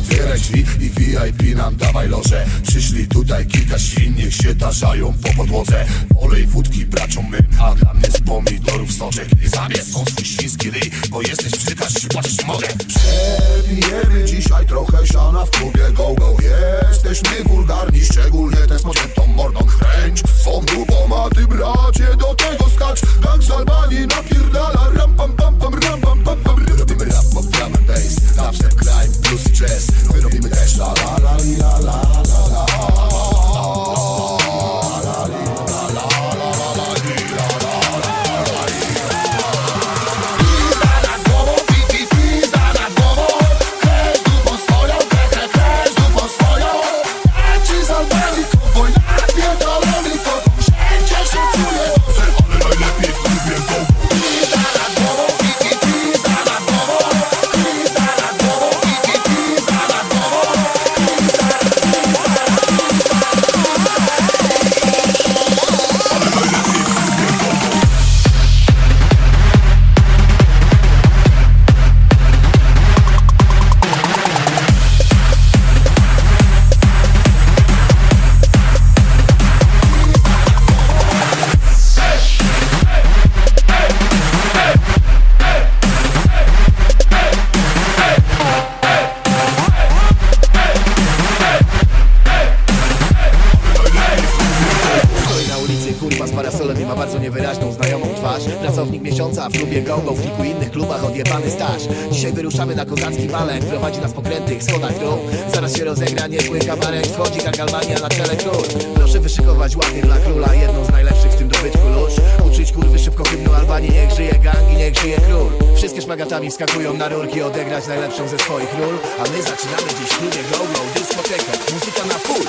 otwieraj drzwi i VIP nam dawaj loże. Przyszli tutaj kilka świn, niech się tarzają po podłodze. Olej wódki braciom my, a dla mnie z pomidorów soczek. Zabierz są swój świński ryj, bo jesteś brzydka, się płacić mogę. Przepijemy dzisiaj trochę siana w klubie go go. Jesteśmy wulgarni, parasolem i ma bardzo niewyraźną znajomą twarz. Pracownik miesiąca w klubie GoGo, w kilku innych klubach odjebany staż. Dzisiaj wyruszamy na kozacki balet, prowadzi nas po krętych schodach dół. Zaraz się rozegra niezły kabaret, wchodzi gang Albania na czele król. Proszę wyszykować ładnie dla króla, jedną z najlepszych w tym dobytku lóż. Uczyć kurwy szybko hymnu Albanii, niech żyje gang i niech żyje król. Wszystkie szmagatami wskakują na rurki, odegrać najlepszą ze swoich ról. A my zaczynamy dziś w klubie GoGo, dyskotekę, muzyka na full